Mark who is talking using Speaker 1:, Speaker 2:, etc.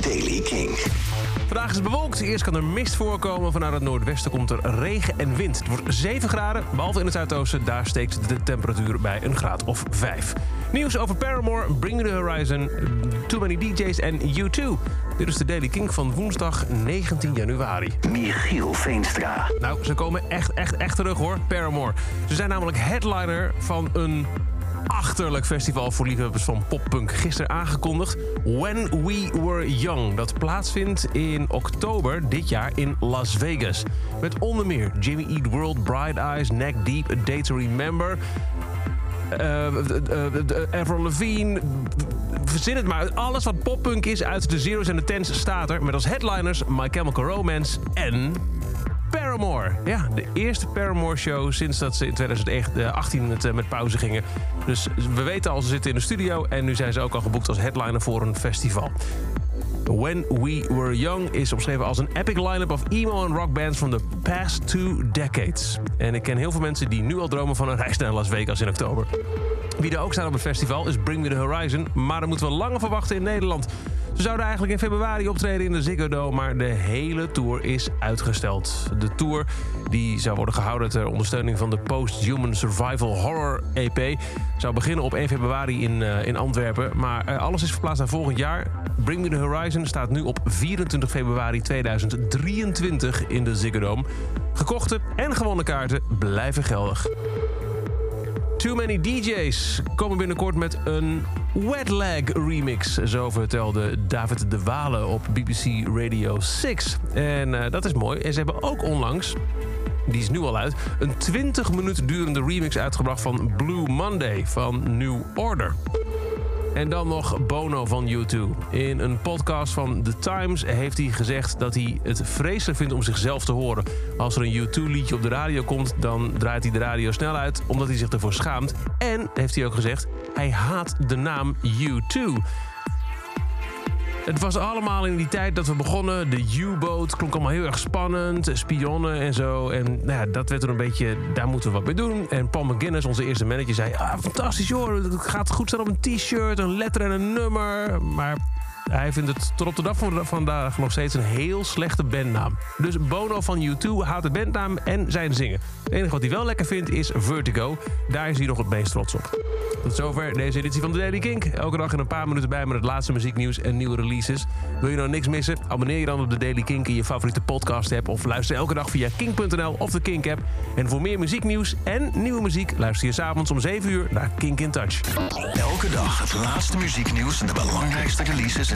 Speaker 1: Daily King.
Speaker 2: Vandaag is het bewolkt. Eerst kan er mist voorkomen. Vanuit het noordwesten komt er regen en wind. Het wordt 7 graden, behalve in het zuidoosten. Daar steekt de temperatuur bij een graad of 5. Nieuws over Paramore, Bring Me The Horizon, Too Many DJ's en U2. Dit is de Daily King van woensdag 19 januari.
Speaker 1: Michiel Veenstra.
Speaker 2: Nou, ze komen echt, echt, echt terug hoor, Paramore. Ze zijn namelijk headliner van een achterlijk festival voor liefhebbers van poppunk. Gisteren aangekondigd When We Were Young. Dat plaatsvindt in oktober dit jaar in Las Vegas. Met onder meer Jimmy Eat World, Bright Eyes, Neck Deep, A Day to Remember... Uh, Avril Lavigne, verzin het maar. Alles wat poppunk is uit de Zeros en de Tens staat er. Met als headliners My Chemical Romance en Paramore. Ja, de eerste Paramore-show sinds dat ze in 2018 met, met pauze gingen. Dus we weten al, ze zitten in de studio... en nu zijn ze ook al geboekt als headliner voor een festival. When We Were Young is omschreven als een epic line-up of emo en rock bands from the past two decades. En ik ken heel veel mensen die nu al dromen van een reis naar Las Vegas in oktober. Wie er ook staat op het festival is Bring Me The Horizon, maar dan moeten we langer verwachten in Nederland. Ze zouden eigenlijk in februari optreden in de Ziggo Dome, maar de hele tour is uitgesteld. De tour die zou worden gehouden ter ondersteuning van de Post-Human Survival Horror EP... zou beginnen op 1 februari in, uh, in Antwerpen, maar uh, alles is verplaatst naar volgend jaar. Bring Me The Horizon staat nu op 24 februari 2023 in de Ziggo Dome. Gekochte en gewonnen kaarten blijven geldig. Too Many DJ's komen binnenkort met een Wet Leg remix. Zo vertelde David de Walen op BBC Radio 6. En uh, dat is mooi. En ze hebben ook onlangs die is nu al uit, een 20 minuten durende remix uitgebracht van Blue Monday van New Order. En dan nog Bono van U2. In een podcast van The Times heeft hij gezegd dat hij het vreselijk vindt om zichzelf te horen. Als er een U2-liedje op de radio komt, dan draait hij de radio snel uit omdat hij zich ervoor schaamt. En, heeft hij ook gezegd, hij haat de naam U2. Het was allemaal in die tijd dat we begonnen. De U-boot klonk allemaal heel erg spannend. Spionnen en zo. En nou ja, dat werd er een beetje... Daar moeten we wat mee doen. En Paul McGuinness, onze eerste manager, zei... Ah, fantastisch joh, het gaat goed staan op een t-shirt, een letter en een nummer. Maar hij vindt het tot op de dag van vandaag nog steeds een heel slechte bandnaam. Dus Bono van U2 haalt de bandnaam en zijn zingen. Het enige wat hij wel lekker vindt is Vertigo. Daar is hij nog het meest trots op. Tot zover deze editie van The Daily Kink. Elke dag in een paar minuten bij met het laatste muzieknieuws en nieuwe releases. Wil je nou niks missen? Abonneer je dan op The Daily Kink in je favoriete podcast app... of luister elke dag via kink.nl of de Kink app. En voor meer muzieknieuws en nieuwe muziek... luister je s'avonds om 7 uur naar Kink in Touch.
Speaker 1: Elke dag het laatste muzieknieuws en de belangrijkste releases